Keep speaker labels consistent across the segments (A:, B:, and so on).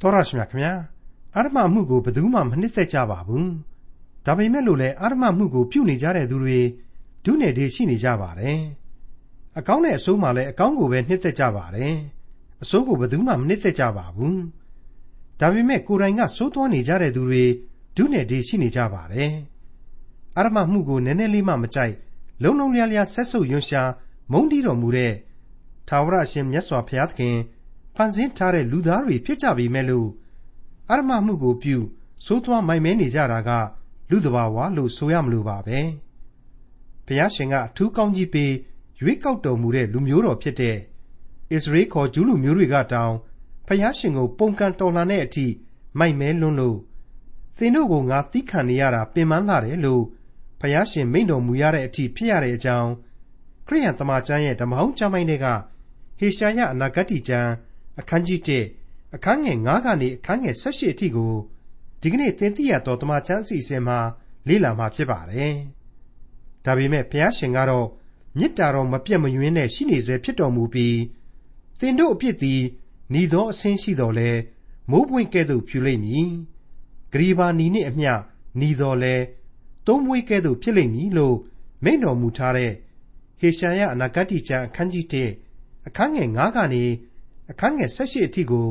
A: တော်ရရှိမြခင်ဗျာအာရမမှုကိုဘယ်သူမှမနှစ်သက်ကြပါဘူးဒါပေမဲ့လို့လည်းအာရမမှုကိုပြုနေကြတဲ့သူတွေဒုနယ်တွေရှိနေကြပါတယ်အကောင်းနဲ့အဆိုးမှလည်းအကောင်းကိုပဲနှစ်သက်ကြပါတယ်အဆိုးကိုဘယ်သူမှမနှစ်သက်ကြပါဘူးဒါပေမဲ့ကိုယ်တိုင်ကစိုးသွမ်းနေကြတဲ့သူတွေဒုနယ်တွေရှိနေကြပါတယ်အာရမမှုကိုနည်းနည်းလေးမှမကြိုက်လုံလုံလျားလျားဆက်ဆုပ်ယွန်းရှာမုန်းတီးတော်မူတဲ့ထာဝရအရှင်မြတ်စွာဘုရားသခင် ဖန်ဆင်းထားတဲ့ လူသားတွေဖြစ်ကြပေမဲ့လို့အရမမှုကိုပြုစိုးသွမ်းမိုင်မဲနေကြတာက လူတဘာဝလို့ဆိုရမလို့ပါပဲဘုရားရှင်က အထူးကောင်းကြီးပေးရွေးကောက်တော်မူတဲ့လူမျိုးတော်ဖြစ်တဲ့ဣသရေလခေါ်ဂျူးလူမျိုးတွေကတောင်ဘုရားရှင်ကို ပုံကန်တော်လှန်တဲ့အထိမိုက်မဲလွန်းလို့သင်တို့ကိုငါသီးခံနေရတာပင်ပန်းလာတယ်လို့ဘုရားရှင်မိန့်တော်မူရတဲ့အထိဖြစ်ရတဲ့အကြောင်းခရိယန်တမန်ကျမ်းရဲ့ဓမ္မဟောင်းကျမ်းပိုင်းတွေကဟေရှာယအနာဂတ်ကျမ်း အခန်းကြီး1အခန်းငယ်9ကနေအခန်းငယ်18အထိကိုဒီကနေ့သင်သိရတော့တမချန်းအစီအစဉ်မှာလေ့လာမှာဖြစ်ပါတယ်။ဒါပေမဲ့ဘုရားရှင်ကတော့မေတ္တာတော်မပြတ်မယွင်းနဲ့ရှိနေစေဖြစ်တော်မူပြီးသင်တို့အဖြစ်သည်ဤသောအဆင်းရှိတော်လဲမိုးပွင့်ကဲ့သို့ဖြူလိမ့်မည်။ဂရီဘာနီနှင့်အမျှဤတော်လဲသုံးမွေးကဲ့သို့ဖြစ်လိမ့်မည်လို့မိန့်တော်မူထားတဲ့ဟေရှာယအနာဂတ်ကျမ်းအခန်းကြီး1အခန်းငယ်9ကနေ အခန်းငယ်18အထိကို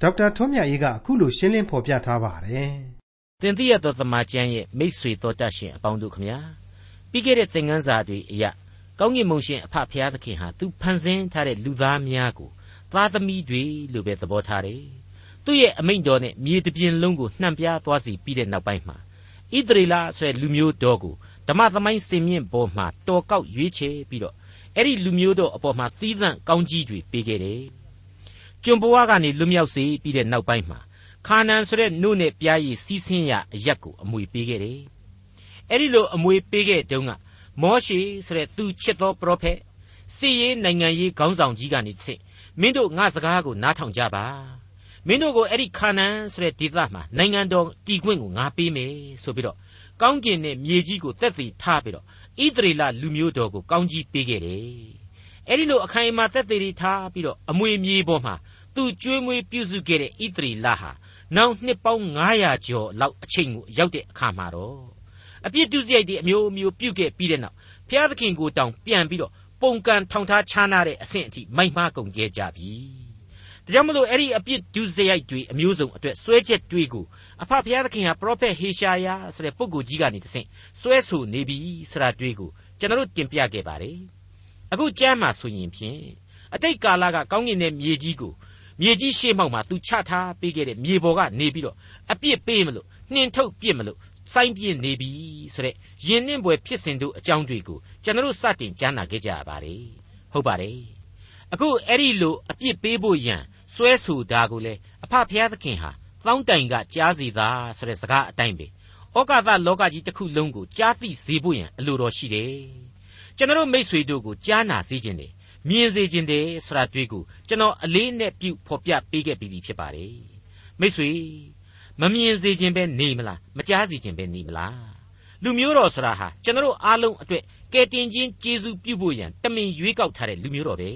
A: ဒေါက်တာထွန်းမြတ်ရေးကအခုလိုရှင်းလင်းဖော်ပြထားပါတယ်။
B: သင်သိရသောသမာကျမ်းရဲ့မိတ်ဆွေတော်တတ်ရှင်အပေါင်းတို့ခမညာပြီးခဲ့တဲ့သင်ခန်းစာတွေအရကောင်းကင်မုန်ရှင်အဖဖျားသခင်ဟာသူဖန်ဆင်းထားတဲ့လူသားများကိုသားသမီးတွေလို့ပဲသဘောထားတယ်။သူ့ရဲ့အမိန့်တော်နဲ့မြေတပြင်လုံးကိုနှံပြသွားစီပြီးတဲ့နောက်ပိုင်းမှာဣသရေလဆိုတဲ့လူမျိုးတော်ကိုဓမ္မသမိုင်းစင်မြင့်ပေါ်မှာတော်ကောက်ရွေးချယ်ပြီးတော့အဲ့ဒီလူမျိုးတော်အပေါ်မှာသီးသန့်ကောင်းကြီးတွေပေးခဲ့တယ်။ ကျွန်ဘဝကနေလွတ်မြောက်စေပြီးတဲ့နောက်ပိုင်းမှာခါနန်ဆိုတဲ့နို့နဲ့ပြားရည်စီးဆင်းရအရက်ကိုအမွေပေးခဲ့တယ်။အဲ့ဒီလိုအမွေပေးခဲ့တုန်းကမောရှေဆိုတဲ့သူချစ်သောပရောဖက်စီရေးနိုင်ငံရေးခေါင်းဆောင်ကြီးကနေတစ်ဆင့်မင်းတို့ငါစကားကိုနားထောင်ကြပါမင်းတို့ကိုအဲ့ဒီခါနန်ဆိုတဲ့ဒေသမှာနိုင်ငံတော်တည်ခွင့်ကိုငါပေးမယ်ဆိုပြီးတော့ကောင်းကင်နဲ့မြေကြီးကိုတက်သေးထားပြီးတော့ဣသရေလလူမျိုးတော်ကိုကောင်းကြီးပေးခဲ့တယ်အဲ့ဒီလိုအခိုင်အမာတက်သေးထားပြီးတော့အမွေမြေပေါ်မှာ သူကျွေးမွေးပြုစုခဲ့တဲ့ဣသရေလဟာနောက်နှစ်ပေါင်း900ကျော်လောက်အချိန်ကိုရောက်တဲ့အခါမှာတော့အပြစ်ဒုစရိုက်တွေအမျိုးမျိုးပြုတ်ခဲ့ပြီးတဲ့နောက်ဘုရားသခင်ကိုတောင်ပြန်ပြီးတော့ပုံကန်ထောင်ထားခြားနာတဲ့အဆင့်အထိမိုက်မှားကုန်ခဲ့ကြပြီ။ဒါကြောင့်မလို့အဲ့ဒီအပြစ်ဒုစရိုက်တွေအမျိုးစုံအတွက်စွဲချက်တွေကိုအဖဖျားသခင်ဟာပရောဖက်ဟေရှာယဆိုတဲ့ပုဂ္ဂိုလ်ကြီးကနေတဆင့်စွဲဆိုနေပြီဆိုတာတွေ့ကိုကျွန်တော်တို့တင်ပြခဲ့ပါတယ်။အခုကျမ်းမှာဆိုရင်ဖြင့်အတိတ်ကာလကကောင်းကင်နဲ့မြေကြီးကို မြေကြီးရှေ့မှောက်မှာသူချထားပေးခဲ့တဲ့မြေပေါ်ကနေပြီးတော့အပြစ်ပေးမလို့နှင်ထုတ်ပြစ်မလို့စိုင်းပြင်းနေပြီဆိုတဲ့ယဉ်နှင်းပွဲဖြစ်စဉ်တို့အကြောင်းတွေကိုကျွန်တော်တို့စတင်ကြားနာခဲ့ကြရပါတယ်ဟုတ်ပါတယ်အခုအဲ့ဒီလိုအပြစ်ပေးဖို့ရန်စွဲဆိုတာကိုလေအဖဖျားသခင်ဟာသောင်းတိုင်ကကြားစီသာဆိုတဲ့စကားအတိုင်းပဲဩကာသလောကကြီးတစ်ခုလုံးကိုကြားသိစေဖို့ရန်အလိုတော်ရှိတယ်ကျွန်တော်မိษွေတို့ကိုကြားနာစေခြင်းတယ် မြင်စေခြင်းတယ်ဆိုတာတွေ့ကိုကျွန်တော်အလေးနဲ့ပြုဖော်ပြပေးခဲ့ပြီးဖြစ်ပါတယ်မိษွေမမြင်စေခြင်းပဲနေမလားမကြားစေခြင်းပဲနေမလားလူမျိုးတော်ဆိုတာဟာကျွန်တော်အားလုံးအတွက်ကယ်တင်ခြင်းကျေးဇူးပြုဖို့ရန်တမင်ရွေးကောက်ထားတဲ့လူမျိုးတော်ပဲ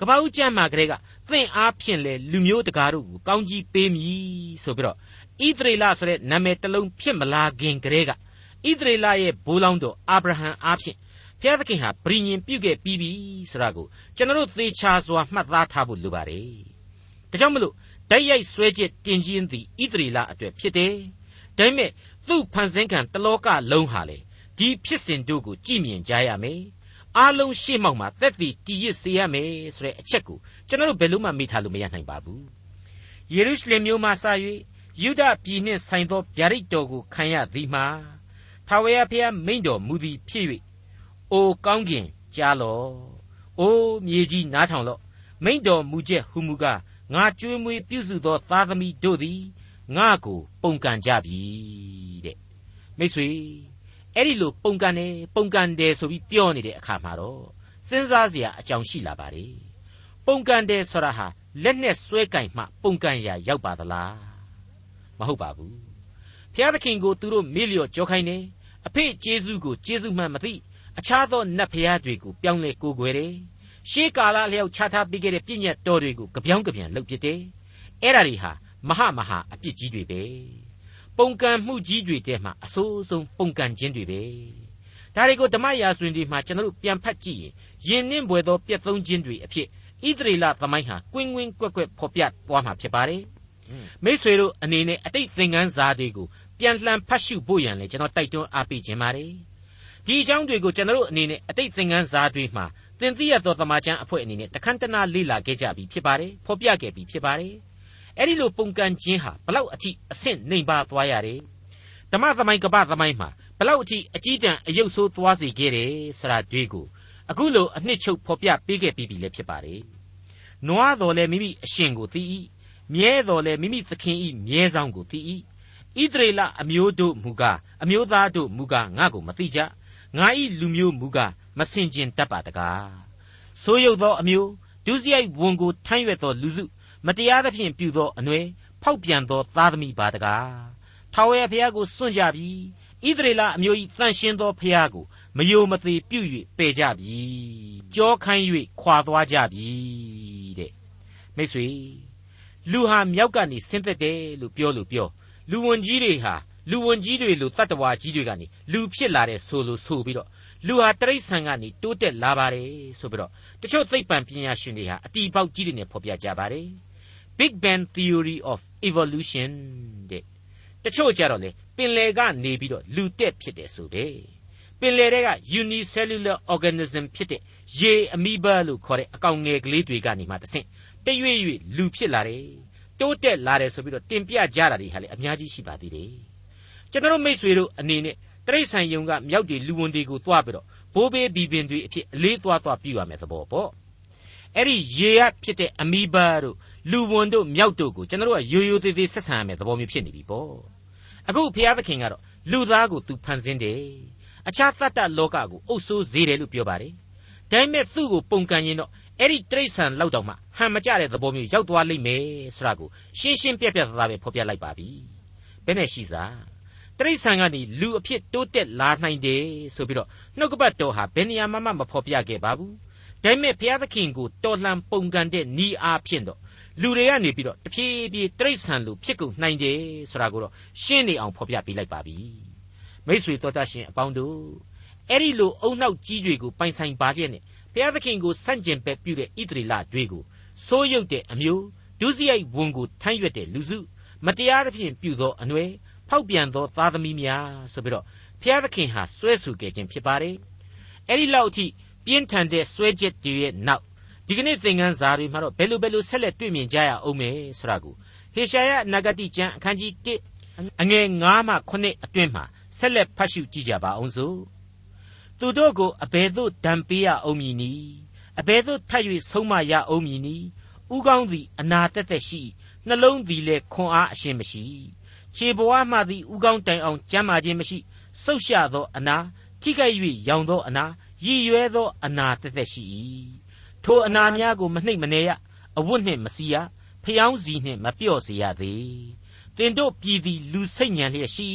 B: ကပ္ပဦးကျမ်းမှာကလေးကသင်အားဖြင့်လေလူမျိုးတကားတို့ကိုကောင်းကြီးပေးမည်ဆိုပြီးတော့ဣသရေလဆိုတဲ့နာမည်တစ်လုံးဖြစ်မလာခင်ကလေးကဣသရေလရဲ့ဘိုးလောင်းတော်အာဗြဟံအားဖြင့် ဘုရားသခင်ဟာဗြိညင်ပြုခဲ့ပြီးပြီဆိုတာကိုကျွန်တော်တို့သေချာစွာမှတ်သားထားဖို့လိုပါတယ်ဒါကြောင့်မလို့တိုက်ရိုက်ဆွဲချက်တင်ခြင်းသည်ဣသရေလအတွက်ဖြစ်တယ်။ဒါပေမဲ့သူ့ဖန်ဆင်းခံတလောကလုံးဟာလေဒီဖြစ်စဉ်တို့ကိုကြည်မြင်ကြရမယ်။အားလုံးရှေ့မှောက်မှာသက်သေတည်ရစေရမယ်ဆိုတဲ့အချက်ကိုကျွန်တော်တို့ဘယ်လို့မှမေ့ထားလို့မရနိုင်ပါဘူး။ယေရုရှလင်မြို့မှာစ၍ယူဒပြည်နှင့်ဆိုင်သောဗျာဒိတ်တော်ကိုခံရသည်မှာထာဝရဘုရားမိန့်တော်မူသည်ဖြစ်၍ အိုကောင်းကင်ကြားလော့။အိုမြေကြီးနားထောင်လော့။မိန့်တော်မူချက်ဟူမူကားငါကြွေးမွေးပြုစုသောသားသမီးတို့သည်ငါကိုပုန်ကန်ကြပြီတဲ့မိတ်ဆွေအဲ့ဒီလိုပုန်ကန်တယ်ပုန်ကန်တယ်ဆိုပြီးပြောနေတဲ့အခါမှာတော့စဉ်းစားစရာအကြောင်းရှိလာပါလေပုန်ကန်တယ်ဆိုတာဟာလက်နဲ့ဆွဲကင်မှပုန်ကန်ရာရောက်ပါသလားမဟုတ်ပါဘူးဖျားသခင်ကိုသူတို့မေ့လျော့ကြောခိုင်းတယ်အဖေကျေးဇူးကိုကျေးဇူးမှန်မသိ အခြားသောနတ်ဖျားတွေကိုပြောင်းလဲကိုးကွယ်တယ်ရှေးကာလလျောက်ချထားပေးခဲ့တဲ့ပြည့်ညတ်တော်တွေကိုကြပြောင်းကြပြန်လုပ်ဖြစ်တယ်။အဲ့ဒါတွေဟာမဟာမဟာအပြစ်ကြီးတွေပဲပုန်ကန်မှုကြီးတွေထဲမှာအဆိုးဆုံးပုန်ကန်ခြင်းတွေပဲဒါတွေကိုဓမ္မရာဇဝင်တွေမှာကျွန်တော်တို့ပြန်ဖတ်ကြည့်ရင်ယဉ်နှင်းပွေသောပြက်သုံးခြင်းတွေအဖြစ်ဣသရေလသမိုင်းဟာကွင်းကွင်းကွက်ကွက်ဖော်ပြသွားမှာဖြစ်ပါတယ်မိษွေတို့အနေနဲ့အတိတ်သင်ခန်းစာတွေကိုပြန်လှန်ဖတ်ရှုဖို့ရန်လေကျွန်တော်တိုက်တွန်းအားပေးခြင်းပါတယ် ဒီအကြောင်းတွေကိုကျွန်တော်တို့အနေနဲ့အတိတ်သင်ခန်းစာတွေမှာသင်သိရသောသမာကျမ်းအဖွဲ့အနေနဲ့တခန်းတနာလေ့လာခဲ့ကြပြီဖြစ်ပါတယ်ဖော်ပြခဲ့ပြီဖြစ်ပါတယ်အဲ့ဒီလိုပုံကန်ခြင်းဟာဘလောက်အထိအဆင့်နှိမ်ပါသွားရတယ်ဓမ္မသမိုင်းကပ္ပသမိုင်းမှာဘလောက်အထိအကြီးတန်းအယုတ်ဆိုးသွားစေခဲ့တယ်ဆိုတာတွေ့ကိုအခုလိုအနှစ်ချုပ်ဖော်ပြပေးခဲ့ပြီးပြီလည်းဖြစ်ပါတယ်နွားတော်လည်းမိမိအရှင်ကိုသိ၏မြဲတော်လည်းမိမိသခင်၏မြဲဆောင်ကိုသိ၏ဣသရေလအမျိုးတို့မူကားအမျိုးသားတို့မူကားငါ့ကိုမသိကြ ငါ၏လူမျိုးမူကားမစင်ကျင်တတ်ပါတကားဆိုးရုပ်သောအမျိုးဒုစရိုက်ဝန်ကိုထမ်းရွက်သောလူစုမတရားသဖြင့်ပြုသောအနွယ်ဖောက်ပြန်သောသားသမီးပါတကားထာဝရဘုရားကိုစွန့်ကြပြီဣသရေလအမျိုး၏တန်ရှင်းသောဘုရားကိုမယိုမသေးပြု၍ပယ်ကြပြီကြောခိုင်း၍ခွာသွားကြပြီတဲ့မိတ်ဆွေလူဟာမြောက်ကနေဆင်းသက်တယ်လို့ပြောလို့ပြောလူဝန်ကြီးတွေဟာ လူဝန်ကြီးတွေလိုတတ္တဝါကြီးတွေကနေလူဖြစ်လာတဲ့ဆိုလိုဆိုပြီးတော့လူဟာတရိษံကနေတိုးတက်လာပါတယ်ဆိုပြီးတော့တချို့သိပ္ပံပညာရှင်တွေဟာအတီပေါက်ကြီးတွေနဲ့ဖော်ပြကြပါတယ် Big Bang Theory of Evolution တဲ့တချို့ကြတော့လေပင်လယ်ကနေပြီးတော့လူတက်ဖြစ်တယ်ဆိုပဲပင်လယ်တွေက unicellular organism ဖြစ်တဲ့ရေအမီဘာလို့ခေါ်တဲ့အကောင်ငယ်ကလေးတွေကနေမှတဆင့်တရွေ့ရွေ့လူဖြစ်လာတယ်တိုးတက်လာတယ်ဆိုပြီးတော့တင်ပြကြတာတွေဟာလေအများကြီးရှိပါသေးတယ် ကျွန်တော်မိษွေတို့အနေနဲ့တရိษံယုံကမြောက်တွေလူဝန်တွေကိုတွားပြီးတော့ဘိုးဘေးဘီပင်တွေအဖြစ်အလေးသွားသွားပြုရမယ်သဘောပေါ့အဲ့ဒီရေရဖြစ်တဲ့အမီဘာတို့လူဝန်တို့မြောက်တို့ကိုကျွန်တော်တို့ကရိုးရိုးသေးသေးဆက်ဆံရမယ်သဘောမျိုးဖြစ်နေပြီပေါ့အခုဘုရားသခင်ကတော့လူသားကိုသူဖန်ဆင်းတယ်အခြားတတ္တလောကကိုအုပ်ဆိုးစေတယ်လို့ပြောပါတယ်ဒါပေမဲ့သူ့ကိုပုံကန်ရင်တော့အဲ့ဒီတိရစ္ဆာန်လောက်တောင်မှဟန်မကြတဲ့သဘောမျိုးရောက်သွားလိမ့်မယ်ဆိုတာကိုရှင်းရှင်းပြပြသားသားပဲဖော်ပြလိုက်ပါပြီဘယ်နဲ့ရှိစား တရိษံကနေလူအဖြစ်တိုးတက်လာနိုင်တယ်ဆိုပြီးတော့နှုတ်ကပတ်တော်ဟာဘယ်နေရာမှမဖော်ပြခဲ့ပါဘူးဒါပေမဲ့ဘုရားသခင်ကိုတော်လှန်ပုန်ကန်တဲ့ဤအားဖြင့်တော့လူတွေကနေပြီးတော့တဖြည်းဖြည်းတိရစ္ဆာန်လူဖြစ်ကုန်နိုင်တယ်ဆိုတာကိုတော့ရှင်းနေအောင်ဖော်ပြပေးလိုက်ပါပြီမိษွေတော်တတ်ရှင်အပေါင်းတို့အဲ့ဒီလိုအုံနောက်ကြီးတွေကိုပိုင်ဆိုင်ပါလျက်နဲ့ဘုရားသခင်ကိုဆန့်ကျင်ဘက်ပြုတဲ့ဣသရေလတွေကိုစိုးရုပ်တဲ့အမျိုးဒုစရိုက်ဝန်ကိုထမ်းရွက်တဲ့လူစုမတရားသဖြင့်ပြုသောအနွယ် ဖောက်ပြန်သောသားသမီးများဆိုပြီးတော့ဘုရားသခင်ဟာစွဲဆူခဲ့ခြင်းဖြစ်ပါတယ်အဲ့ဒီလောက်အထိပြင်းထန်တဲ့စွဲချက်တွေရဲ့နောက်ဒီကနေ့သင်ခန်းစာတွေမှာတော့ဘယ်လိုဘယ်လိုဆက်လက်တွေ့မြင်ကြရအောင်မယ်ဆိုတာကိုဟေရှာယနဂတိကျမ်းအခန်းကြီး1အငယ်9မှ9အတွင်းမှာဆက်လက်ဖတ်ရှုကြည့်ကြပါအောင်စို့သူတို့ကိုအဘယ်သို့ဒဏ်ပေးရအောင်မည်နည်းအဘယ်သို့ထပ်၍ဆုံးမရအောင်မည်နည်းဥကောင်းသည်အနာတက်တက်ရှိနှလုံးသည်လည်းခွန်အားအရှင်မရှိ ခြေဘဝမှသည်ဥကောင်းတိုင်အောင်ကျမ်းမာခြင်းမရှိဆုတ်ရှသောအနာထိခိုက်၍ရောင်သောအနာရည်ရွယ်သောအနာတက်တက်ရှိ၏ထိုအနာများကိုမနှိမ့်မနေရအဝတ်နှင့်မစီရဖျောင်းစီနှင့်မပြော့စေရသေးတင်တို့ပြည်သည်လူစိတ်ညံလျက်ရှိ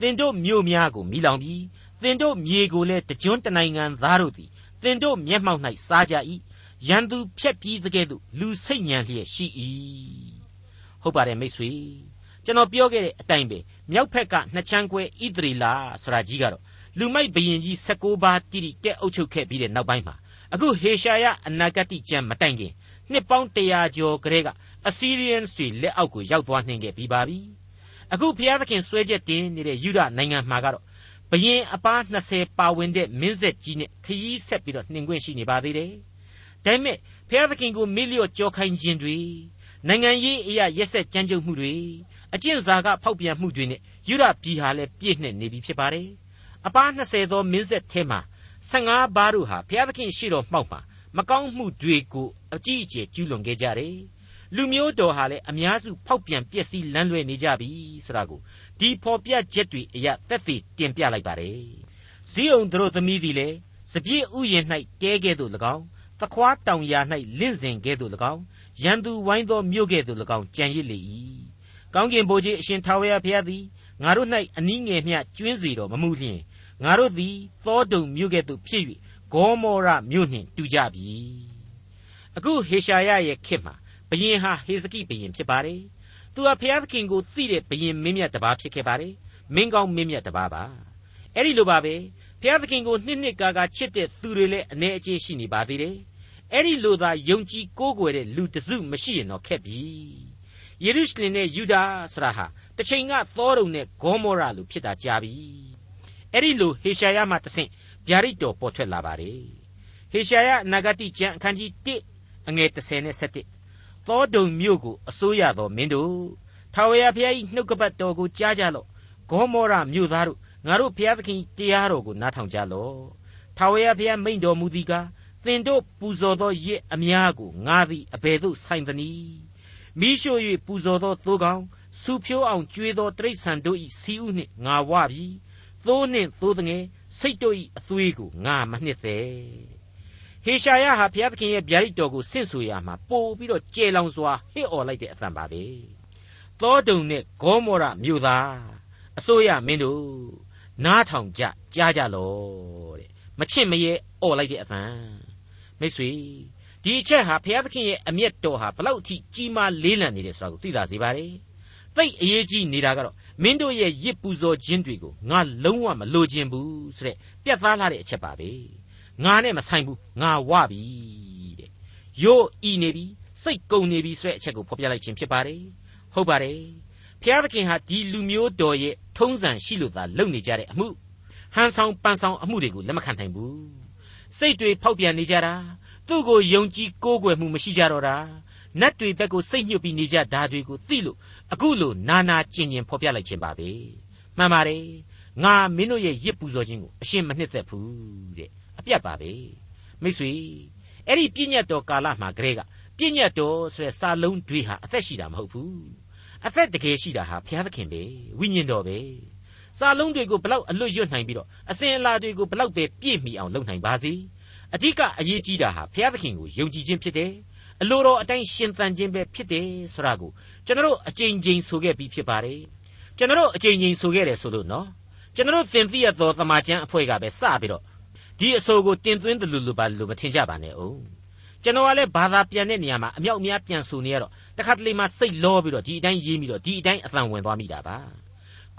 B: တင်တို့မြို့များကိုမိလောင်ပြီးသင်တို့မြေကိုလည်းတကြွတနိုင်ငံသားတို့သည်သင်တို့မျက်မှောက်၌စားကြ၏ရန်သူဖြက်ပြီးတကဲ့သို့လူစိတ်ညံလျက်ရှိ၏ဟုတ်ပါတယ်မိတ်ဆွေ ကျွန်တော်ပြောခဲ့တဲ့အတိုင်းပဲမြောက်ဖက်ကနှစ်ချမ်းခွဲဣသရေလဆိုတာကြီးကတော့လူမိုက်ဘရင်ကြီး16ပါးတိတိတက်အုပ်ချုပ်ခဲ့ပြီးတဲ့နောက်ပိုင်းမှာအခုဟေရှာယအနာဂတိကျမ်းမတိုင်ခင်နှစ်ပေါင်း100ကျော်ကလေးက Assyrians တွေလက်အောက်ကိုရောက်သွားနှင်ခဲ့ပြီးပါပြီအခုဘုရားသခင်ဆွဲချက်တင်နေတဲ့ယူဒနိုင်ငံမှာကတော့ဘရင်အပား20ပါဝင်တဲ့မင်းဆက်ကြီးနဲ့ခရီးဆက်ပြီးတော့နှင်ခွင့်ရှိနေပါသေးတယ်။ဒါပေမဲ့ဖျားသခင်ကိုမေ့လျော့ကြောခိုင်းခြင်းတွေနိုင်ငံရေးအရာရက်ဆက်ကြမ်းကြုတ်မှုတွေ အကျင့်စာကဖောက်ပြန်မှုတွေနဲ့ယူရပြည်ဟာလည်းပြည့်နှက်နေပြီဖြစ်ပါတယ်။အပား20သောမင်းဆက်ထဲမှာ15ပါးတို့ဟာဘုရားသခင်ရှိတော်မှောက်မှာမကောင်းမှုတွေကိုအကြီးအကျယ်ကျူးလွန်ခဲ့ကြတယ်။လူမျိုးတော်ဟာလည်းအများစုဖောက်ပြန်ပျက်စီးလမ်းလွဲနေကြပြီဆိုတာကိုဒီဖော်ပြချက်တွေအရာတက်တည်တင်ပြလိုက်ပါတယ်ဇီးအောင်တို့သမီးသည်လည်းစပြည့်ဥယျာဉ်၌တဲကဲ့သို့၎င်းသခွားတောင်ယာ၌လင့်စဉ်ကဲ့သို့၎င်းရန်သူဝိုင်းသောမြို့ကဲ့သို့၎င်းကြံရစ်လေ၏ ကောင်းကင်ဘိုးကြီးအရှင်ထာဝရဘုရားသည်ငါတို့၌အနည်းငယ်မျှကျွင်းစေတော်မမူလျင်ငါတို့သည်သောတုံမြို့ကဲ့သို့ဖြစ်၍ဂေါမောရမြို့နှင့်တူကြပြီအခုဟေရှာယရဲ့ခေတ်မှာဘယင်ဟာဟေဇကိဘယင်ဖြစ်ပါတယ်သူသူဟာဘုရားသခင်ကိုသိတဲ့ဘုရင်မင်းမြတ်တစ်ပါးဖြစ်ခဲ့ပါတယ်မင်းကောင်းမင်းမြတ်တစ်ပါးပါအဲ့ဒီလိုပါပဲဘုရားသခင်ကိုနှစ်နှစ်ကာကာချစ်တဲ့သူတွေလည်းအ ਨੇ အကျေးရှိနေပါသေးတယ်အဲ့ဒီလိုသာယုံကြည်ကိုးကွယ်တဲ့လူတစုမရှိရင်တော့ခက်ပြီ ယေရုရှလင်နဲ့ယူဒာဆရာဟာတစ်ချိန်ကသောတုံနဲ့ဂေါမောရလူဖြစ်တာကြာပြီအဲ့ဒီလိုဟေရှာယမှတဆင့်ဗျာဒိတ်တော်ပေါ်ထွက်လာပါတယ်ဟေရှာယအနာဂတိကျမ်းအခန်းကြီး1အငယ်30နဲ့7သောတုံမြို့ကိုအစိုးရသောမင်းတို့ထာဝရဘုရား၏နှုတ်ကပတ်တော်ကိုကြားကြလော့ဂေါမောရမြို့သားတို့ငါတို့ဘုရားသခင်တရားတော်ကိုနားထောင်ကြလော့ထာဝရဘုရားမိန့်တော်မူသည်ကားသင်တို့ပူဇော်သောရစ်အများကိုငါသည်အဘယ်သို့ဆိုင်သနည်း မိရှို့၍ပူဇော်သောသိုးကောင်စူဖြိုးအောင်ကျွေးသောတိရစ္ဆာန်တို့၏စီးဥနှင့်ငါဝပြီသိုးနှင့်သိုးတငယ်စိတ်တို့၏အသွေးကိုငါမနှစ်သက်ဟေရှာယဟာဘုရားသခင်ရဲ့ဗျာဒိတ်တော်ကိုဆင့်ဆိုရမှာပို့ပြီးတော့ကြေလောင်စွာဟစ်អော်လိုက်တဲ့အသံပါပဲသောတုံနဲ့ဂေါမောရမြို့သားအစိုးရမင်းတို့နားထောင်ကြကြားကြလောတဲ့မချစ်မရဲអော်လိုက်တဲ့အသံမိတ်ဆွေ ဒီအချက်ဟာဘုရားသခင်ရဲ့အမျက်တော်ဟာဘလောက်အထိကြီးမားလေးလံနေတယ်ဆိုတာကိုသိသာစေပါတယ်သိအရေးကြီးနေတာကတော့မင်းတို့ရဲ့ရစ်ပူဇော်ခြင်းတွေကိုငါလုံးဝမလိုချင်ဘူးဆိုတဲ့ပြတ်သားလာတဲ့အချက်ပါပဲငါနဲ့မဆိုင်ဘူးငါဝပြီတဲ့ယို့ဤနေပြီစိတ်ကုန်နေပြီဆိုတဲ့အချက်ကိုဖော်ပြလိုက်ခြင်းဖြစ်ပါတယ်ဟုတ်ပါတယ်ဖျားသခင်ဟာဒီလူမျိုးတော်ရဲ့ထုံးစံရှိလို့သာလုပ်နေကြတဲ့အမှုဟန်ဆောင်ပန်ဆောင်အမှုတွေကိုလက်မခံနိုင်ဘူးစိတ်တွေဖောက်ပြန်နေကြတာ သူ့ကိုယုံကြည်ကိုးကွယ်မှုမရှိကြတော့တာနတ်တွေဘက်ကိုစိတ်ညှို့ပြီးနေကြဓာတွေကိုသိလို့အခုလိုနာနာကျင်ကျင်ဖော်ပြလိုက်ခြင်းပါပဲမှန်ပါတယ်ငါမင်းတို့ရဲ့ရစ်ပူဇော်ခြင်းကိုအရှင်းမနှစ်သက်ဘူးတဲ့အပြတ်ပါပဲမိတ်ဆွေအဲ့ဒီပြည့်ညတ်တော်ကာလမှာကလေးကပြည့်ညတ်တော်ဆိုတဲ့စာလုံးတွေဟာအသက်ရှိတာမဟုတ်ဘူးအသက်တကယ်ရှိတာဟာဘုရားသခင်ပဲဝိညာဉ်တော်ပဲစာလုံးတွေကိုဘလောက်အလွတ်ရွတ်နိုင်ပြီးတော့အစဉ်အလာတွေကိုဘလောက်ပဲပြည့်မီအောင်လုပ်နိုင်ပါစေ အဓိကအရေးကြီးတာဟာဘုရားသခင်ကိုယုံကြည်ခြင်းဖြစ်တယ်အလိုတော်အတိုင်းရှင်သန်ခြင်းပဲဖြစ်တယ်ဆိုတာကိုကျွန်တော်အကြိမ်ကြိမ်ဆိုခဲ့ပြီးဖြစ်ပါတယ်ကျွန်တော်အကြိမ်ကြိမ်ဆိုခဲ့တယ်ဆိုလို့နော်ကျွန်တော်သင်သိရသောတမန်ကျမ်းအဖွဲ့ကပဲစပြီးတော့ဒီအဆိုကိုတင်သွင်းတယ်လို့လို့ပါလို့မထင်ကြပါနဲ့အောင်ကျွန်တော်ကလည်းဘာသာပြန်တဲ့နေရာမှာအမြောက်အများပြန်ဆိုနေရတော့တခါတလေမှစိတ်လောပြီးတော့ဒီအတိုင်းရေးပြီးတော့ဒီအတိုင်းအသံဝင်သွားမိတာပါ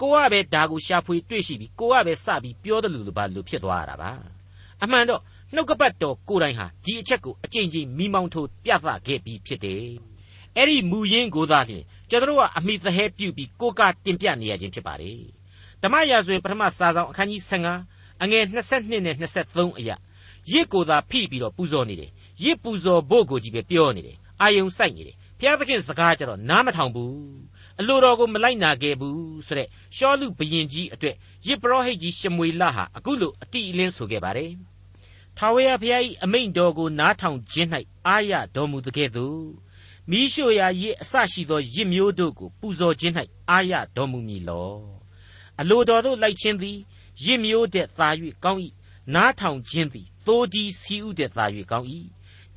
B: ကိုကပဲဒါကိုရှာဖွေတွေ့ရှိပြီးကိုကပဲစပြီးပြောတယ်လို့လို့ပါလို့ဖြစ်သွားရတာပါအမှန်တော့ နှုတ်ကပတ်တော်ကိုယ်တိုင်ဟာဒီအချက်ကိုအကြိမ်ကြိမ်မိမောင်းထိုးပြသခဲ့ပြီးဖြစ်တယ်။အဲ့ဒီမူရင်းကိုသာလျှင်ကျွန်တော်ကအမိသဟဲပြုပြီးကိုကတင်ပြနေရခြင်းဖြစ်ပါတယ်။ဓမ္မရာဇဝင်ပထမစာဆောင်အခန်းကြီး15အငယ်22နဲ့23အရာရစ်ကိုသာဖိပြီးတော့ပူဇော်နေတယ်။ရစ်ပူဇော်ဖို့ကိုကြီးပဲပြောနေတယ်။အာယုံစိုက်နေတယ်။ဘုရားသခင်စကားကြတော့နားမထောင်ဘူး။အလိုတော်ကိုမလိုက်နာခဲ့ဘူးဆိုတဲ့ရှောလူဘရင်ကြီးအတွက်ရစ်ပရောဟိတ်ကြီးရှမွေလဟာအခုလိုအတိအလင်းဆိုခဲ့ပါတယ်။ ထာဝရဘုရား၏အမိန့်တော်ကိုနားထောင်ခြင်း၌အာရတော်မူတဲ့ကဲ့သို့မိရှုရာရစ်အစရှိသောရစ်မျိုးတို့ကိုပူဇော်ခြင်း၌အာရတော်မူမည်လောအလိုတော်သို့လိုက်ခြင်းသည်ရစ်မျိုးတဲ့သာ၍ကောင်း၏နားထောင်ခြင်းသည်သိုးဒီစီဥတဲ့သာ၍ကောင်း၏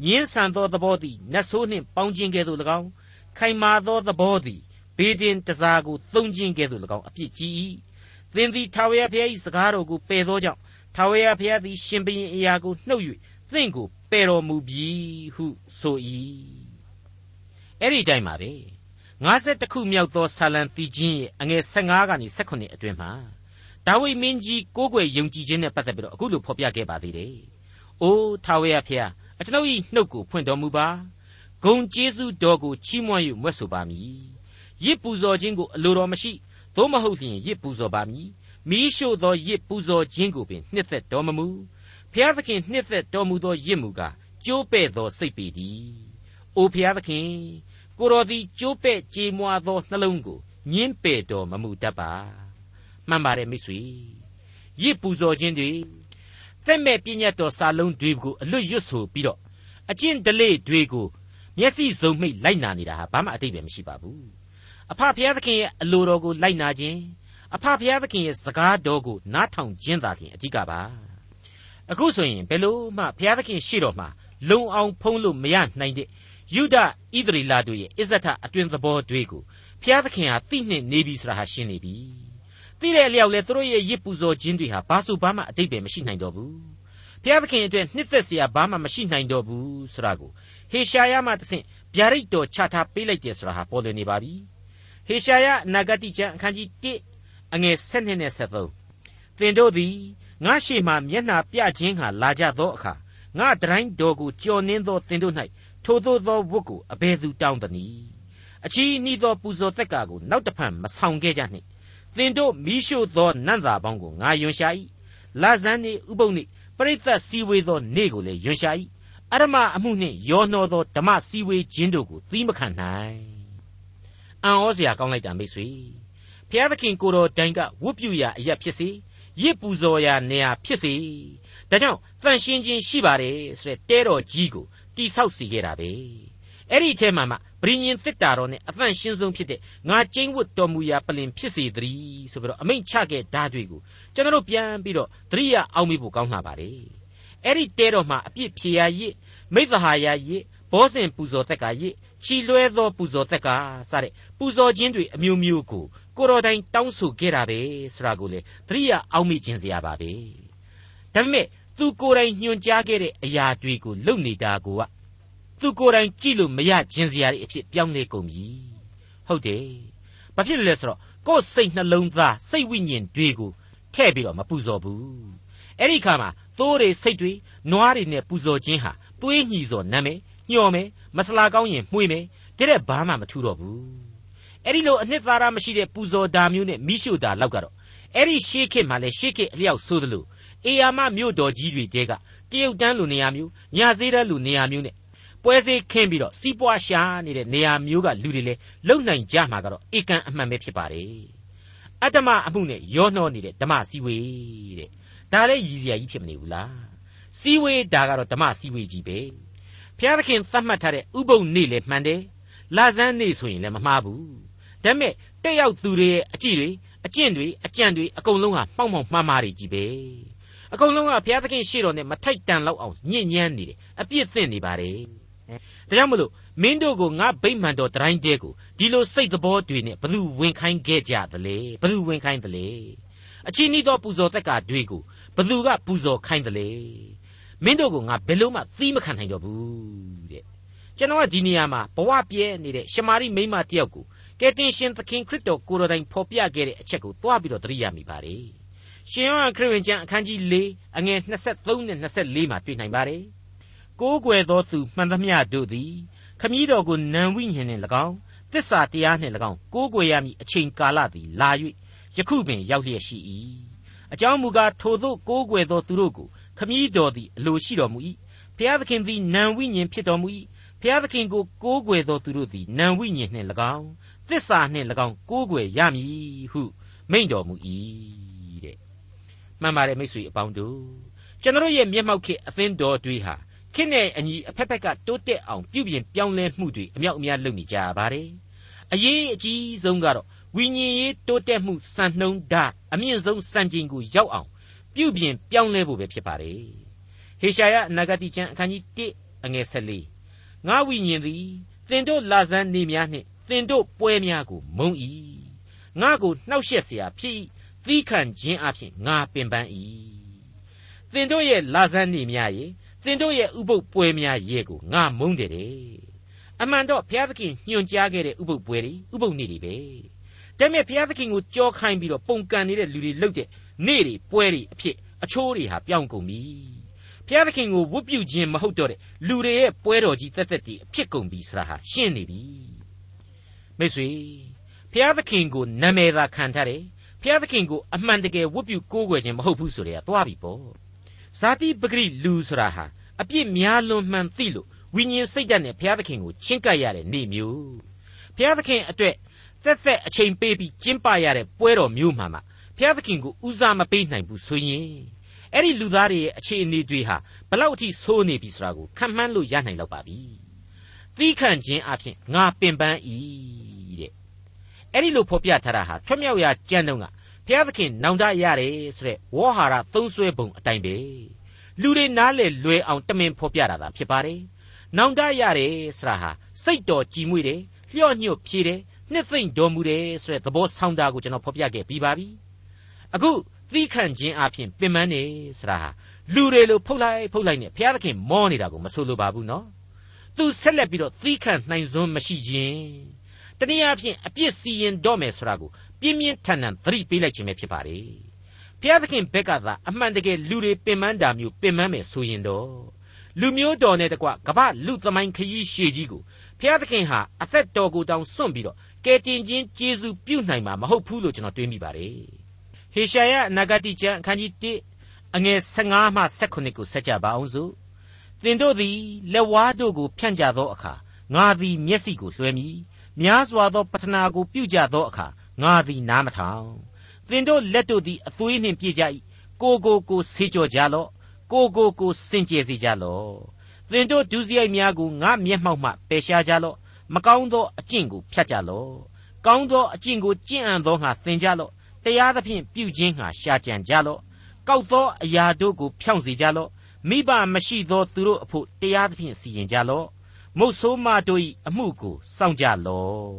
B: ညင်းဆန်သောသဘောသည်နတ်ဆိုးနှင့်ပေါင်းခြင်းကဲ့သို့၎င်းခိုင်မာသောသဘောသည်ဘေးတင်တစားကိုသုံးခြင်းကဲ့သို့၎င်းအပြစ်ကြီး၏သင်သည်ထာဝရဘုရား၏စကားတော်ကိုပယ်သောကြောင့် ထာဝရဘုရားသည်ရှင်ဘရင်အရာကိုနှုတ်၍သင်ကိုပယ်တော်မူပြီဟုဆို၏အဲ့ဒီတိုင်းပါပဲ50ခုမြောက်သောဆာလံတီချင်းရဲ့အငယ်15ကနေ18အတွင်းမှာဒါဝိမင်းကြီးကိုးကွယ်ယုံကြည်ခြင်းနဲ့ပတ်သက်ပြီးတော့အခုလိုဖော်ပြခဲ့ပါသေးတယ်။အိုးထာဝရဘုရားအကျွန်ုပ်၏နှုတ်ကိုဖွင့်တော်မူပါ။ဂုံကျေးဇူးတော်ကိုချီးမွမ်း၍မွတ်ဆိုပါမည်။ရစ်ပူဇော်ခြင်းကိုအလိုတော်မရှိသို့မဟုတ်လျှင်ရစ်ပူဇော်ပါမည် မီးရှို့သောရစ်ပူဇော်ခြင်းကိုပင်နှစ်သက်တော်မမူဖျားသခင်နှစ်သက်တော်မူသောရစ်မူကားကျိုးပဲ့သောစိတ်ပေတည်း။အိုဖျားသခင်ကိုတော်သည်ကျိုးပဲ့ကြေမွာသောနှလုံးကိုညင်းပယ်တော်မမူတတ်ပါ။မှန်ပါတယ်မိတ်ဆွေ။ရစ်ပူဇော်ခြင်းတွေသက်မဲ့ပြည့်ညတ်တော်စာလုံးတွေကိုအလွတ်ရွတ်ဆိုပြီးတော့အကျင့်ဒလေတွေကိုမျက်စိစုံမိတ်လိုက်နာနေတာဟာဘာမှအတိတ်ပဲမရှိပါဘူး။အဖဖျားသခင်ရဲ့အလိုတော်ကိုလိုက်နာခြင်း အဖဖျားသခင်ရဲ့စကားတော်ကိုနားထောင်ခြင်းသာလျှင်အဓိကပါအခုဆိုရင်ဘယ်လို့မှဖျားသခင်ရှိတော်မှာလုံအောင်ဖုံးလို့မရနိုင်တဲ့ယုဒဣသရေလတို့ရဲ့အစ္စထအတွင်သဘောတွေကိုဖျားသခင်ဟာသိနှင့်နေပြီဆိုတာဟာရှင်းနေပြီသိတဲ့အလျောက်လဲသူတို့ရဲ့ရစ်ပူဇော်ခြင်းတွေဟာဘာဆိုဘာမှအတိတ်ပဲမရှိနိုင်တော့ဘူးဖျားသခင်အတွက်နှစ်သက်စရာဘာမှမရှိနိုင်တော့ဘူးဆိုတာကိုဟေရှာယမှတဆင့်ဗျာဒိတ်တော်ချထားပေးလိုက်တယ်ဆိုတာဟာပေါ်လွင်နေပါပြီဟေရှာယနဂတိကျမ်းအခန်းကြီး1 အငယ်7နဲ့73သင်တို့သည်ငါရှိမှမျက်နှာပြခြင်းဟာလာကြသောအခါငါတိုင်းတော်ကိုကြော်နှင်းသောသင်တို့၌ထိုသို့သောဝတ်ကိုအဘယ်သူတောင်းသနည်းအချီးနှီးသောပူဇော်သက်ကာကိုနောက်တဖန်မဆောင်ခဲ့ကြနှင့်သင်တို့မိရှုသောနတ်သားပေါင်းကိုငါယွန်ရှာ၏လာဇန်နေဥပုပ်နေပရိသတ်စည်းဝေးသောနေ့ကိုလည်းယွန်ရှာ၏အရမအမှုနှင့်ရောနှောသောဓမ္မစည်းဝေးခြင်းတို့ကိုသီးမခံနိုင်အံ့ဩစရာကောင်းလိုက်တာမိတ်ဆွေ ဖျားသခင်ကိုတော်တိုင်ကဝတ်ပြုရာအရာဖြစ်စေရစ်ပူဇော်ရာနေရာဖြစ်စေဒါကြောင့်တန်ရှင်းခြင်းရှိပါတယ်ဆိုတဲ့တဲတော်ကြီးကိုတိဆောက်စီခဲ့တာပဲအဲ့ဒီအထဲမှာမှဗြိညင်တစ်တာတော်နဲ့အသန့်ရှင်းဆုံးဖြစ်တဲ့ငါကျင်းဝတ်တော်မူရာပလင်ဖြစ်စေတည်းဆိုပြီးတော့အမိန့်ချခဲ့ဓာတ်တွေကိုကျွန်တော်ပြန်ပြီးတော့သတိရအောင်မိဖို့ကောင်းလာပါတယ်အဲ့ဒီတဲတော်မှာအပြစ်ဖြေရာရစ်မိသဟာယာရစ်ဘောဇင်ပူဇော်တက်ကရစ်ချီလွဲသောပူဇော်တက်ကစတဲ့ပူဇော်ခြင်းတွေအမျိုးမျိုးကို ကိုတော်တိုင်တောင်းဆိုခဲ့တာပဲဆိုတာကိုလေသတိရအောင်မိခြင်းစရာပါပဲဒါပေမဲ့သူကိုယ်တိုင်ညွှန်ကြားခဲ့တဲ့အရာတွေကိုလုပ်နေတာကိုကသူကိုယ်တိုင်ကြည့်လို့မရခြင်းစရာတွေအဖြစ်ပြောင်းလဲကုန်ပြီဟုတ်တယ်ဘာဖြစ်လဲဆိုတော့ကိုယ်စိတ်နှလုံးသားစိတ်ဝိညာဉ်တွေကိုထည့်ပြီးတော့မပူဇော်ဘူးအဲ့ဒီခါမှာသိုးတွေစိတ်တွေနွားတွေနဲ့ပူဇော်ခြင်းဟာသွေးညှီစော်နမ်းမယ်ညှော်မယ်မဆလာကောင်းရင်မှွေမယ်တဲ့ဘာမှမထူတော့ဘူး အဲ့ဒီလိုအနှစ်သာရမရှိတဲ့ပူဇော်တာမျိုးနဲ့မိရှုတာလောက်ကတော့အဲ့ဒီရှေးခေတ်မှာလဲရှေးခေတ်အလျောက်ဆိုသလိုအေယာမမြို့တော်ကြီးတွေတဲကတရုတ်တန်းလိုနေရာမျိုးညာစေးတန်းလိုနေရာမျိုးနဲ့ပွဲစေးခင်းပြီးတော့စီးပွားရှာနေတဲ့နေရာမျိုးကလူတွေလဲလုံနိုင်ကြမှာကတော့ဧကန်အမှန်ပဲဖြစ်ပါတယ်အတ္တမအမှုနဲ့ရောနှောနေတဲ့ဓမ္မစည်းဝေးတဲ့ဒါလည်းရည်စရာကြီးဖြစ်မနေဘူးလားစီဝေးဒါကတော့ဓမ္မစီဝေးကြီးပဲဘုရားသခင်သတ်မှတ်ထားတဲ့ဥပုံနေ့လည်းမှန်တယ်လာဇန်းနေ့ဆိုရင်လည်းမမှားဘူး ဒါပေမဲ့တက်ရောက်သူတွေရဲ့အကြည့်တွေအကျင့်တွေအကြံတွေအကုန်လုံးဟာမှောက်မှောက်မှားမှားတွေကြီးပဲအကုန်လုံးကဘုရားသခင်ရှေ့တော်နဲ့မထိုက်တန်လောက်အောင်ညဉ့်ညမ်းနေတယ်အပြစ်သင့်နေပါတယ်ဒါကြောင့်မလို့မင်းတို့ကိုငါဗိမ္မာန်တော်တိုင်းတဲကိုဒီလိုစိတ်သဘောတွေနဲ့ဘသူဝင်ခိုင်းခဲ့ကြသလဲဘသူဝင်ခိုင်းသလဲအချင်းဤသောပူဇော်သက်ကာတွေကိုဘသူကပူဇော်ခိုင်းသလဲမင်းတို့ကငါဘယ်လို့မှသီးမခံနိုင်တော့ဘူးတဲ့ကျွန်တော်ကဒီနေရာမှာဘဝပြဲနေတဲ့ရှမာရိမိမတယောက်ကို ကယ်တင်ရှင်သခင်ခရစ်တော်ကိုယ်တော်တိုင်ဖော်ပြခဲ့တဲ့အချက်ကိုသွားပြီးတော့သတိရမိပါတယ်ရှင်ယောဟန်ခရစ်ဝင်ကျမ်းအခန်းကြီး၄အငယ်23နဲ့24မှာတွေ့နိုင်ပါတယ်ကိုးကွယ်သောသူမှန်သမျှတို့သည်ခမည်းတော်ကိုနံဝိညာဉ်နှင့်၎င်းသစ္စာတရားနှင့်၎င်းကိုးကွယ်ရမည်အချိန်ကာလသည်လာ၍ယခုပင်ရောက်လျက်ရှိ၏အကြောင်းမူကားထိုသို့ကိုးကွယ်သောသူတို့ကိုခမည်းတော်သည်အလိုရှိတော်မူ၏ဖျားသခင်သည်နံဝိညာဉ်ဖြစ်တော်မူ၏ဖျားသခင်ကိုကိုးကွယ်သောသူတို့သည်နံဝိညာဉ်နှင့်၎င်း သစ္စာနှင့်၎င်းကိုးကွယ်ရမည်ဟုမိန့်တော်မူ၏တဲ့မှန်ပါတယ်မိတ်ဆွေအပေါင်းတို့ကျွန်တော်ရဲ့မျက်မှောက်ခေအသင်းတော်တွေဟာခင့်နဲ့အညီအဖက်ဖက်ကတိုးတက်အောင်ပြုပြင်ပြောင်းလဲမှုတွေအမြောက်အများလုပ်နေကြပါတယ်အရေးအကြီးဆုံးကတော့ဝိညာဉ်ရေးတိုးတက်မှုစံနှုန်းဓာတ်အမြင့်ဆုံးစံချိန်ကိုရောက်အောင်ပြုပြင်ပြောင်းလဲဖို့ပဲဖြစ်ပါတယ်ဟေရှာယအနာဂတိကျမ်းအခန်းကြီး1အငယ်14ငါဝိညာဉ်သည်သင်တို့လာဇန်နေများနှင့် သင်တို့ပွဲများကိုမုံ၏ငါကိုနှောက်ယှက်เสียဖြစ်၏သီးခံခြင်းအဖြစ်ငါပင်ပန်း၏သင်တို့ရဲ့လာဇန်နေများရဲ့သင်တို့ရဲ့ဥပုပ်ပွဲများရဲ့ကိုငါမုန်းတယ်တဲ့အမှန်တော့ဘုရားသခင်ညွှန်ကြားခဲ့တဲ့ဥပုပ်ပွဲတွေဥပုပ်နေ့တွေပဲဒါပေမဲ့ဘုရားသခင်ကိုကြောခိုင်းပြီးတော့ပုံကန်နေတဲ့လူတွေလှုပ်တဲ့နေ့တွေပွဲတွေအဖြစ်အချိုးတွေဟာပြောင်းကုန်ပြီဘုရားသခင်ကိုဝတ်ပြုခြင်းမဟုတ်တော့တဲ့လူတွေရဲ့ပွဲတော်ကြီးတက်တက်တည်းအဖြစ်ကုန်ပြီဆိုတာဟာရှင်းနေပြီ မိတ်ဆွေဘုရားသခင်ကိုနာမည်သာခံထားတယ်ဘုရားသခင်ကိုအမှန်တကယ်ဝတ်ပြုကိုးကွယ်ခြင်းမဟုတ်ဘူးဆိုတဲ့ကသွားပြီပေါ့ဇာတိပဂရိလူဆိုတာဟာအပြစ်များလွန်မှန်သိလို့ဝိညာဉ်စိတ်ဓာတ်နဲ့ဘုရားသခင်ကိုချင်းကပ်ရတဲ့နေ့မျိုးဘုရားသခင်အတွက်သက်သက်အချိန်ပေးပြီးကျင်းပရတဲ့ပွဲတော်မျိုးမှာမှဘုရားသခင်ကိုဦးစားမပေးနိုင်ဘူးဆိုရင်အဲ့ဒီလူသားတွေရဲ့အခြေအနေတွေဟာဘလောက်အထိဆိုးနေပြီဆိုတာကိုခံမှန်းလို့ရနိုင်တော့ပါပြီ။ သီးခံခြင်းအဖြစ်ငါပင်ပန်း၏တဲ့။အဲ့ဒီလိုဖော်ပြထားတာဟာထွတ်မြောက်ရာကြံတုံးကဘုရားသခင်နောင်တရတယ်ဆိုတဲ့ဝေါဟာရသုံးဆွဲပုံအတိုင်းပဲ။လူတွေနားလေလွယ်အောင်တမင်ဖော်ပြတာသာဖြစ်ပါတယ်။နောင်တရတယ်ဆိုတာဟာစိတ်တော်ကြည်မွေ့တယ်၊လျှော့ညွတ်ဖြေတယ်၊နှစ်သိမ့်တော်မူတယ်ဆိုတဲ့သဘောဆောင်တာကိုကျွန်တော်ဖော်ပြခဲ့ပြီးပါပြီ။အခုသီးခံခြင်းအပြင်ပင်ပန်းနေဆိုတာဟာလူတွေလိုဖုတ်လိုက်ဖုတ်လိုက်နဲ့ဘုရားသခင်မောနေတာကိုမဆိုလိုပါဘူးနော် သူဆက်လက်ပြီးတော့သီးခံနိုင်စွမ်းမရှိခြင်းတနည်းအားဖြင့်အပြစ်စီရင်တော့မယ်ဆိုတာကိုပြင်းပြင်းထန်ထန်သတိပေးလိုက်ခြင်းပဲဖြစ်ပါလေဘုရားသခင်ဘက်ကသာအမှန်တကယ်လူတွေပင်ပန်းတာမျိုးပင်ပန်းမယ်ဆိုရင်တော့လူမျိုးတော်နဲ့တကွကမ္ဘာလူသမိုင်းခရီးရှည်ကြီးကိုဘုရားသခင်ဟာအသက်တော်ကိုတောင်စွန့်ပြီးတော့ကယ်တင်ခြင်းကျေးဇူးပြုနိုင်မှာမဟုတ်ဘူးလို့ကျွန်တော်တွေးမိပါတယ်ဟေရှာယအနာဂတိကျမ်းအခန်းကြီး1အငယ်15မှ18ကိုဆက်ကြပါအောင်စို့ သင်တို့သည်လက်ဝါးတို့ကိုဖြန့်ကြသောအခါငါသည်မျက်စိကိုလွှဲမည်များစွာသောပတနာကိုပြုကြသောအခါငါသည်နားမထောင်သင်တို့လက်တို့သည်အသွေးနှင့်ပြည့်ကြ၏ကိုကိုကိုဆေးကြောကြလော့ကိုကိုကိုစင်ကြယ်စေကြလော့သင်တို့ဒုစရိုက်များကိုငါမျက်မှောက်မှပယ်ရှားကြလော့မကောင်းသောအကျင့်ကိုဖြတ်ကြလော့ကောင်းသောအကျင့်ကိုကျင့်အံ့သောငါသင်ကြလော့တရားသဖြင့်ပြုခြင်းငါရှာကြံကြလော့ကောက်သောအရာတို့ကိုဖြောင့်စေကြလော့ မိဘမရှိသောသူတို့အဖို့တရားသဖြင့်စီရင်ကြလော့မုတ်ဆိုးမတို့၏အမှုကိုစောင့်ကြလော့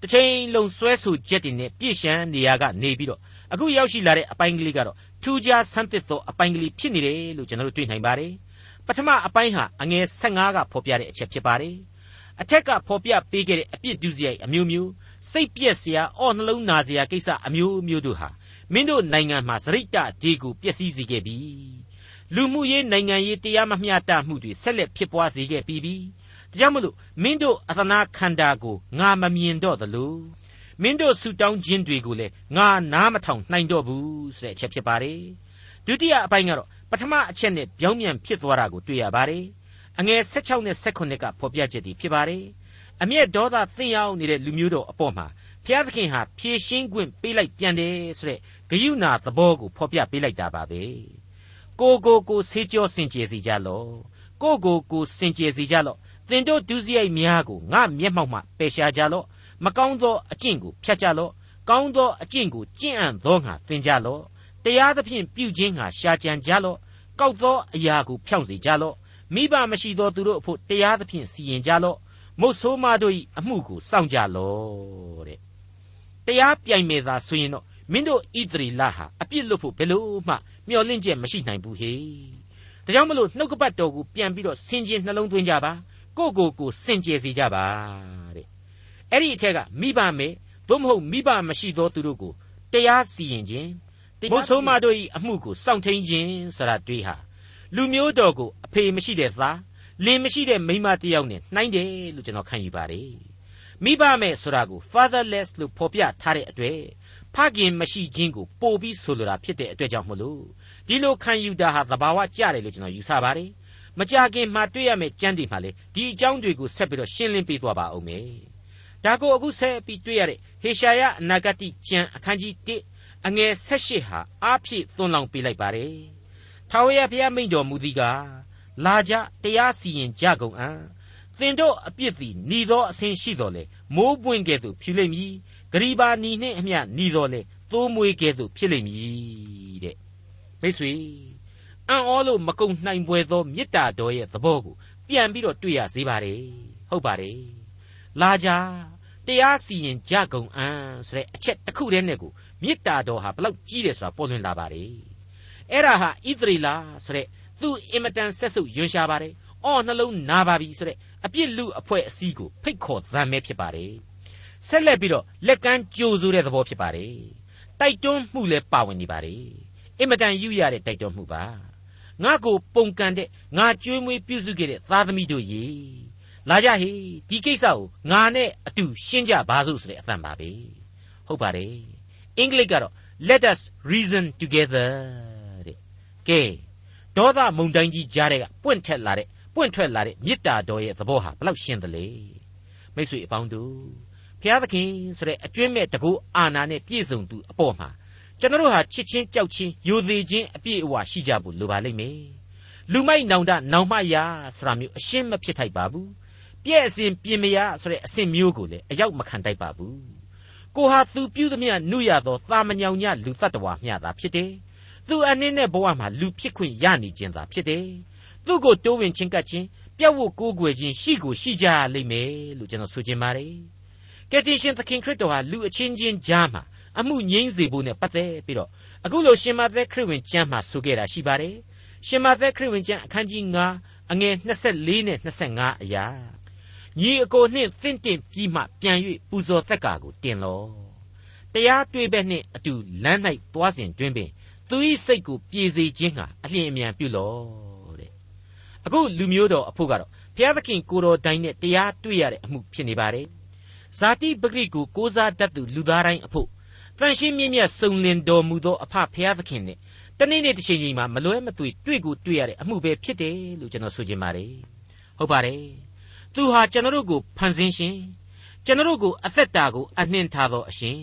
B: တစ်ချိန်လုံးဆွဲဆူချက်တွေနဲ့ပြည့်ရှမ်းနေရာကနေပြီးတော့အခုရောက်ရှိလာတဲ့အပိုင်းကလေးကတော့ထူးခြားဆန်းသစ်သောအပိုင်းကလေးဖြစ်နေတယ်လို့ကျွန်တော်တို့တွေ့နိုင်ပါတယ်ပထမအပိုင်းဟာအငယ်15ကဖော်ပြတဲ့အချက်ဖြစ်ပါတယ်အထက်ကဖော်ပြပေးခဲ့တဲ့အပြစ်ဒုစရိုက်အမျိုးမျိုးစိတ်ပြက်စရာအော့နှလုံးနာစရာကိစ္စအမျိုးမျိုးတို့ဟာမင်းတို့နိုင်ငံမှာစရိတ်တဒီကိုပျက်စီးစေခဲ့ပြီ လူမှုရေးနိုင်ငံရေးတရားမမျှတမှုတွေဆက်လက်ဖြစ်ပွားစေခဲ့ပြီးပြီဒါကြောင့်မလို့မင်းတို့အသနာခန္ဓာကိုငါမမြင်တော့သလိုမင်းတို့ဆူတောင်းခြင်းတွေကိုလည်းငါနားမထောင်နိုင်တော့ဘူးဆိုတဲ့အချက်ဖြစ်ပါတယ်ဒုတိယအပိုင်းကတော့ပထမအချက်နဲ့ပြောင်းပြန်ဖြစ်သွားတာကိုတွေ့ရပါတယ်အငယ်16နဲ့18ကဖော်ပြချက်တွေဖြစ်ပါတယ်အမျက်ဒေါသသင်ရောက်နေတဲ့လူမျိုးတော်အပေါ်မှာဘုရားသခင်ဟာဖြည့်ရှင်းခွင့်ပေးလိုက်ပြန်တယ်ဆိုတဲ့ဂယုဏသဘောကိုဖော်ပြပေးလိုက်တာပါပဲ ကိုကိုကိုဆေးကြောစင်ကြယ်စီကြလော့ကိုကိုကိုစင်ကြယ်စီကြလော့သင်တို့ဒုစရိုက်များကိုငါမျက်မှောက်မှပယ်ရှားကြလော့မကောင်းသောအကျင့်ကိုဖျက်ကြလော့ကောင်းသောအကျင့်ကိုကျင့်အံ့သောငါသင်ကြလော့တရားသဖြင့်ပြုခြင်းငါရှာကြံကြလော့ကောက်သောအရာကိုဖြောင့်စေကြလော့မိဘမရှိသောသူတို့အဖို့တရားသဖြင့်စီရင်ကြလော့မုတ်ဆိုးမတို့၏အမှုကိုစောင့်ကြလော့တဲ့တရားပြိုင်မဲ့သာဆိုရင်တော့မင်းတို့ဣသရေလဟာအပြစ်လွတ်ဖို့ဘယ်လို့မှ မျှော်လင့်ချက်မရှိနိုင်ဘူးဟေဒါကြောင့်မလို့နှုတ်ကပတ်တော်ကိုပြန်ပြီးတော့ဆင်ခြင်နှလုံးသွင်းကြပါကိုကိုကိုစင်ကြယ်စေကြပါတဲ့အဲ့ဒီအထက်ကမိဘမဲ့သို့မဟုတ်မိဘမရှိသောသူတို့ကိုတရားစီရင်ခြင်းမုတ်ဆိုးမတို့၏အမှုကိုစောင့်ထိန်ခြင်းဆိုတာတွေ့ဟာလူမျိုးတော်ကိုအဖေမရှိတဲ့သားလင်မရှိတဲ့မိန်းမတစ်ယောက်နဲ့နှိုင်းတယ်လို့ကျွန်တော်ခံယူပါတယ်မိဘမဲ့ဆိုတာကို fatherless လို့ဖော်ပြထားတဲ့အတွက် ဖခင်မရှိခြင်းကိုပို့ပြီးဆိုလိုတာဖြစ်တဲ့အတွက်ကြောင့်မလို့ဒီလိုခံယူတာဟာသဘာဝကျတယ်လို့ကျွန်တော်ယူဆပါတယ်မကြခင်မှာတွေ့ရမယ့်ကြမ်းတွေမှာလေဒီအကြောင်းတွေကိုဆက်ပြီးတော့ရှင်းလင်းပေးသွားပါအောင်မယ်ဒါကိုအခုဆက်ပြီးတွေ့ရတဲ့ဟေရှာယအနာဂတိကျမ်းအခန်းကြီး1အငယ်18ဟာအားဖြည့်သွန်လောင်ပေးလိုက်ပါတယ်ထာဝရဘုရားမိန့်တော်မူသည်ကားလာကြတရားစီရင်ကြကုန်အံ့သင်တို့အပြစ်သည်หนีသောအစဉ်ရှိတော်လေမိုးပွင့်ကဲ့သို့ဖြူလိမ့်မည် ဂရီပါနီနှင့်အမျှหนีတော်လေသိုးမွေးကဲ့သို့ဖြစ်လိမ့်မည်တဲ့မိတ်ဆွေအံ့ဩလို့မကုံနိုင်ပွဲသောမေတ္တာတော်ရဲ့သဘောကိုပြန်ပြီးတော့တွေ့ရစေပါတယ်ဟုတ်ပါတယ်လာကြတရားစီရင်ကြကုန်အံ့ဆိုတဲ့အချက်တစ်ခုတည်းနဲ့ကိုမေတ္တာတော်ဟာဘလောက်ကြီးတယ်ဆိုတာပေါ်လွင်လာပါတယ်အဲ့ဒါဟာဣသရေလဆိုတဲ့သူ့အင်မတန်ဆက်စုပ်ယွန်ရှာပါတယ်အော်နှလုံးနာပါပြီဆိုတဲ့အပြစ်လူအဖွဲ့အစည်းကိုဖိတ်ခေါ်သံမဲဖြစ်ပါတယ် ဆက်လက်ပြီးတော့လက်ကမ်းကြိုဆိုတဲ့သဘောဖြစ်ပါတယ်တိုက်တွန်းမှုလည်းပါဝင်နေပါတယ်အင်မတန်ယူရတဲ့တိုက်တွန်းမှုပါငါကိုပုံကန်တဲ့ငါကြွေးမွေးပြုစုခဲ့တဲ့သားသမီးတို့ရေလာကြဟေဒီကိစ္စကိုငါနဲ့အတူရှင်းကြပါစို့ဆိုတဲ့အသံပါပဲဟုတ်ပါတယ်အင်္ဂလိပ်ကတော့ let us reason together တဲ့ကဲဒေါသမုန်တိုင်းကြီးကြားတဲ့ကပွင့်ထက်လာတဲ့ပွင့်ထွက်လာတဲ့မေတ္တာတော်ရဲ့သဘောဟာဘလောက်ရှင်းသလဲမိတ်ဆွေအပေါင်းတို့ ဘုရားသခင်ဆိုတဲ့အကျွင့်မဲ့တကူအာနာနဲ့ပြည့်စုံသူအပေါ်မှာကျွန်တော်တို့ဟာချစ်ချင်းကြောက်ချင်းယိုသေးချင်းအပြည့်အဝရှိကြဖို့လိုပါလိမ့်မယ်လူမိုက်နောင်တနောင်မယာဆိုတာမျိုးအရှင်းမဖြစ်ထိုက်ပါဘူးပြည့်အစဉ်ပြင်မရဆိုတဲ့အဆင့်မျိုးကိုလည်းအရောက်မခံတိုက်ပါဘူးကိုဟာသူပြုသမျှနှုရသောသာမညောင်ညလူတ attva မျှတာဖြစ်တယ်သူအနည်းနဲ့ဘဝမှာလူဖြစ်ခွင့်ရနေခြင်းသာဖြစ်တယ်သူ့ကိုတိုးဝင်ချင်းကပ်ခြင်းပြတ်ဝတ်ကိုးကွယ်ခြင်းရှိကိုရှိကြလိမ့်မယ်လို့ကျွန်တော်ဆိုချင်ပါတယ် ကယ်တင်ရှင်သခင်ခရစ်တော်ဟာလူအချင်းချင်းကြားမှာအမှုငြိမ်းစေဖို့နဲ့ပတ်သက်ပြီးတော့အခုလိုရှင်မသက်ခရစ်ဝင်ကျမ်းမှာဆိုခဲ့တာရှိပါတယ်ရှင်မသက်ခရစ်ဝင်ကျမ်းအခန်းကြီး9အငယ်24နဲ့25အရာညီအကိုနှင့်သင့်တင့်ပြီးမှပြန်၍ပူဇော်သက်ကာကိုတင်လောတရားတွေ့ဘက်နှင့်အတူလမ်း၌သွားစဉ်တွင်ပင်သူ၏စိတ်ကိုပြေစေခြင်းဟာအလျင်အမြန်ပြုလောတဲ့အခုလူမျိုးတော်အဖို့ကတော့ဘုရားသခင်ကိုတော်တိုင်နဲ့တရားတွေ့ရတဲ့အမှုဖြစ်နေပါတယ် ဇာတိပဂရိကိုကိုးစားတတ်သူလူသားတိုင်းအဖို့တန်ရှင်းမြင့်မြတ်စုံလင်တော်မူသောအဖဘုရားသခင်နဲ့တနေ့နေ့တစ်ချိန်ချိန်မှာမလွဲမသွေတွေ့ကိုတွေ့ရတဲ့အမှုပဲဖြစ်တယ်လို့ကျွန်တော်ဆိုချင်ပါတယ်ဟုတ်ပါတယ်သူဟာကျွန်တော်တို့ကိုဖန်ဆင်းရှင်ကျွန်တော်တို့ကိုအသက်တာကိုအနှင်ထားသောအရှင်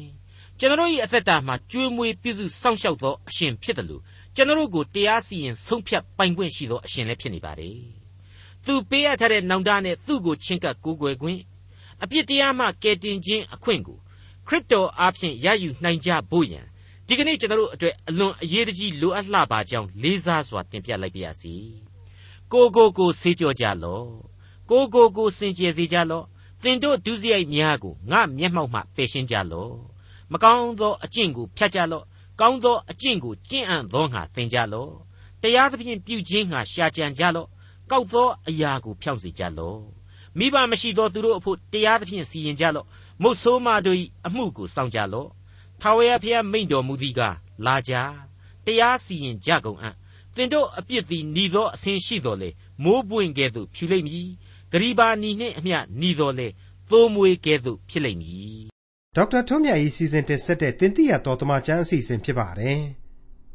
B: ကျွန်တော်၏အသက်တာမှာကျွေးမွေးပြုစုစောင့်ရှောက်သောအရှင်ဖြစ်တယ်လို့ကျွန်တော်တို့ကိုတရားစီရင်ဆုံးဖြတ်ပိုင်ခွင့်ရှိသောအရှင်လည်းဖြစ်နေပါတယ်သူပေးအပ်ထားတဲ့နောင်တနဲ့သူ့ကိုချင်းကပ်ကိုးကွယ်ခွင့် အပြစ်တရားမှကယ်တင်ခြင်းအခွင့်ကိုခရစ်တော်အားဖြင့်ရယူနိုင်ကြဖို့ရန်ဒီကနေ့ကျွန်တော်တို့အတွက်အလွန်အရေးကြီးလိုအပ်လှပါကြောင်းလေးစားစွာတင်ပြလိုက်ပါရစေကိုကိုကိုစေကြောကြလော့ကိုကိုကိုစင်ကြယ်စေကြလော့သင်တို့ဒုစရိုက်များကိုငါမျက်မှောက်မှပယ်ရှင်းကြလော့မကောင်းသောအကျင့်ကိုဖြတ်ကြလော့ကောင်းသောအကျင့်ကိုကျင့်အံ့သောငါသင်ကြလော့တရားသဖြင့်ပြုခြင်းငါရှာကြံကြလော့ကောက်သောအရာကိုဖြောင့်စေကြလော့ မိဘမရှိသောသူတို့အဖို့တရားသဖြင့်စီရင်ကြလော့မုတ်ဆိုးမတို့၏အမှုကိုစောင့်ကြလော့ထာဝရဘုရားမိန့်တော်မူသည်ကားလာကြတရားစီရင်ကြကုန်အံ့သင်တို့အပြစ်သည်ဤသောအစဉ်ရှိတော်လေမိုးပွင့်ကဲ့သို့ဖြူလိမ့်မည်ဂရီဘာနီနှင့်အမျှဤတော်လေသိုးမွေးကဲ့သို့ဖြစ်လိမ့်မည်
A: ဒေါက်တာထွန်းမြတ်၏စီစဉ်တင်ဆက်တဲ့တင်ပြရတော်တမချန်းအစီအစဉ်ဖြစ်ပါတယ်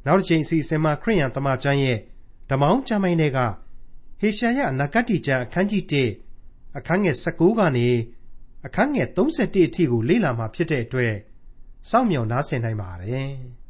A: နောက်တစ်ချိန်အစီအစဉ်မှာခရိယန်တမချန်းရဲ့ဓမောင်းကျမ်းပိုင်းတွေကဟေရှာယနဂတ်တိကျမ်းအခန်းကြီး1 အခန်းငယ်16ကနေအခန်းငယ်31အထိကိုလေ့လာမှာဖြစ်တဲ့အတွက်စောင့်မျှော်နားဆင်နိုင်ပါတယ်။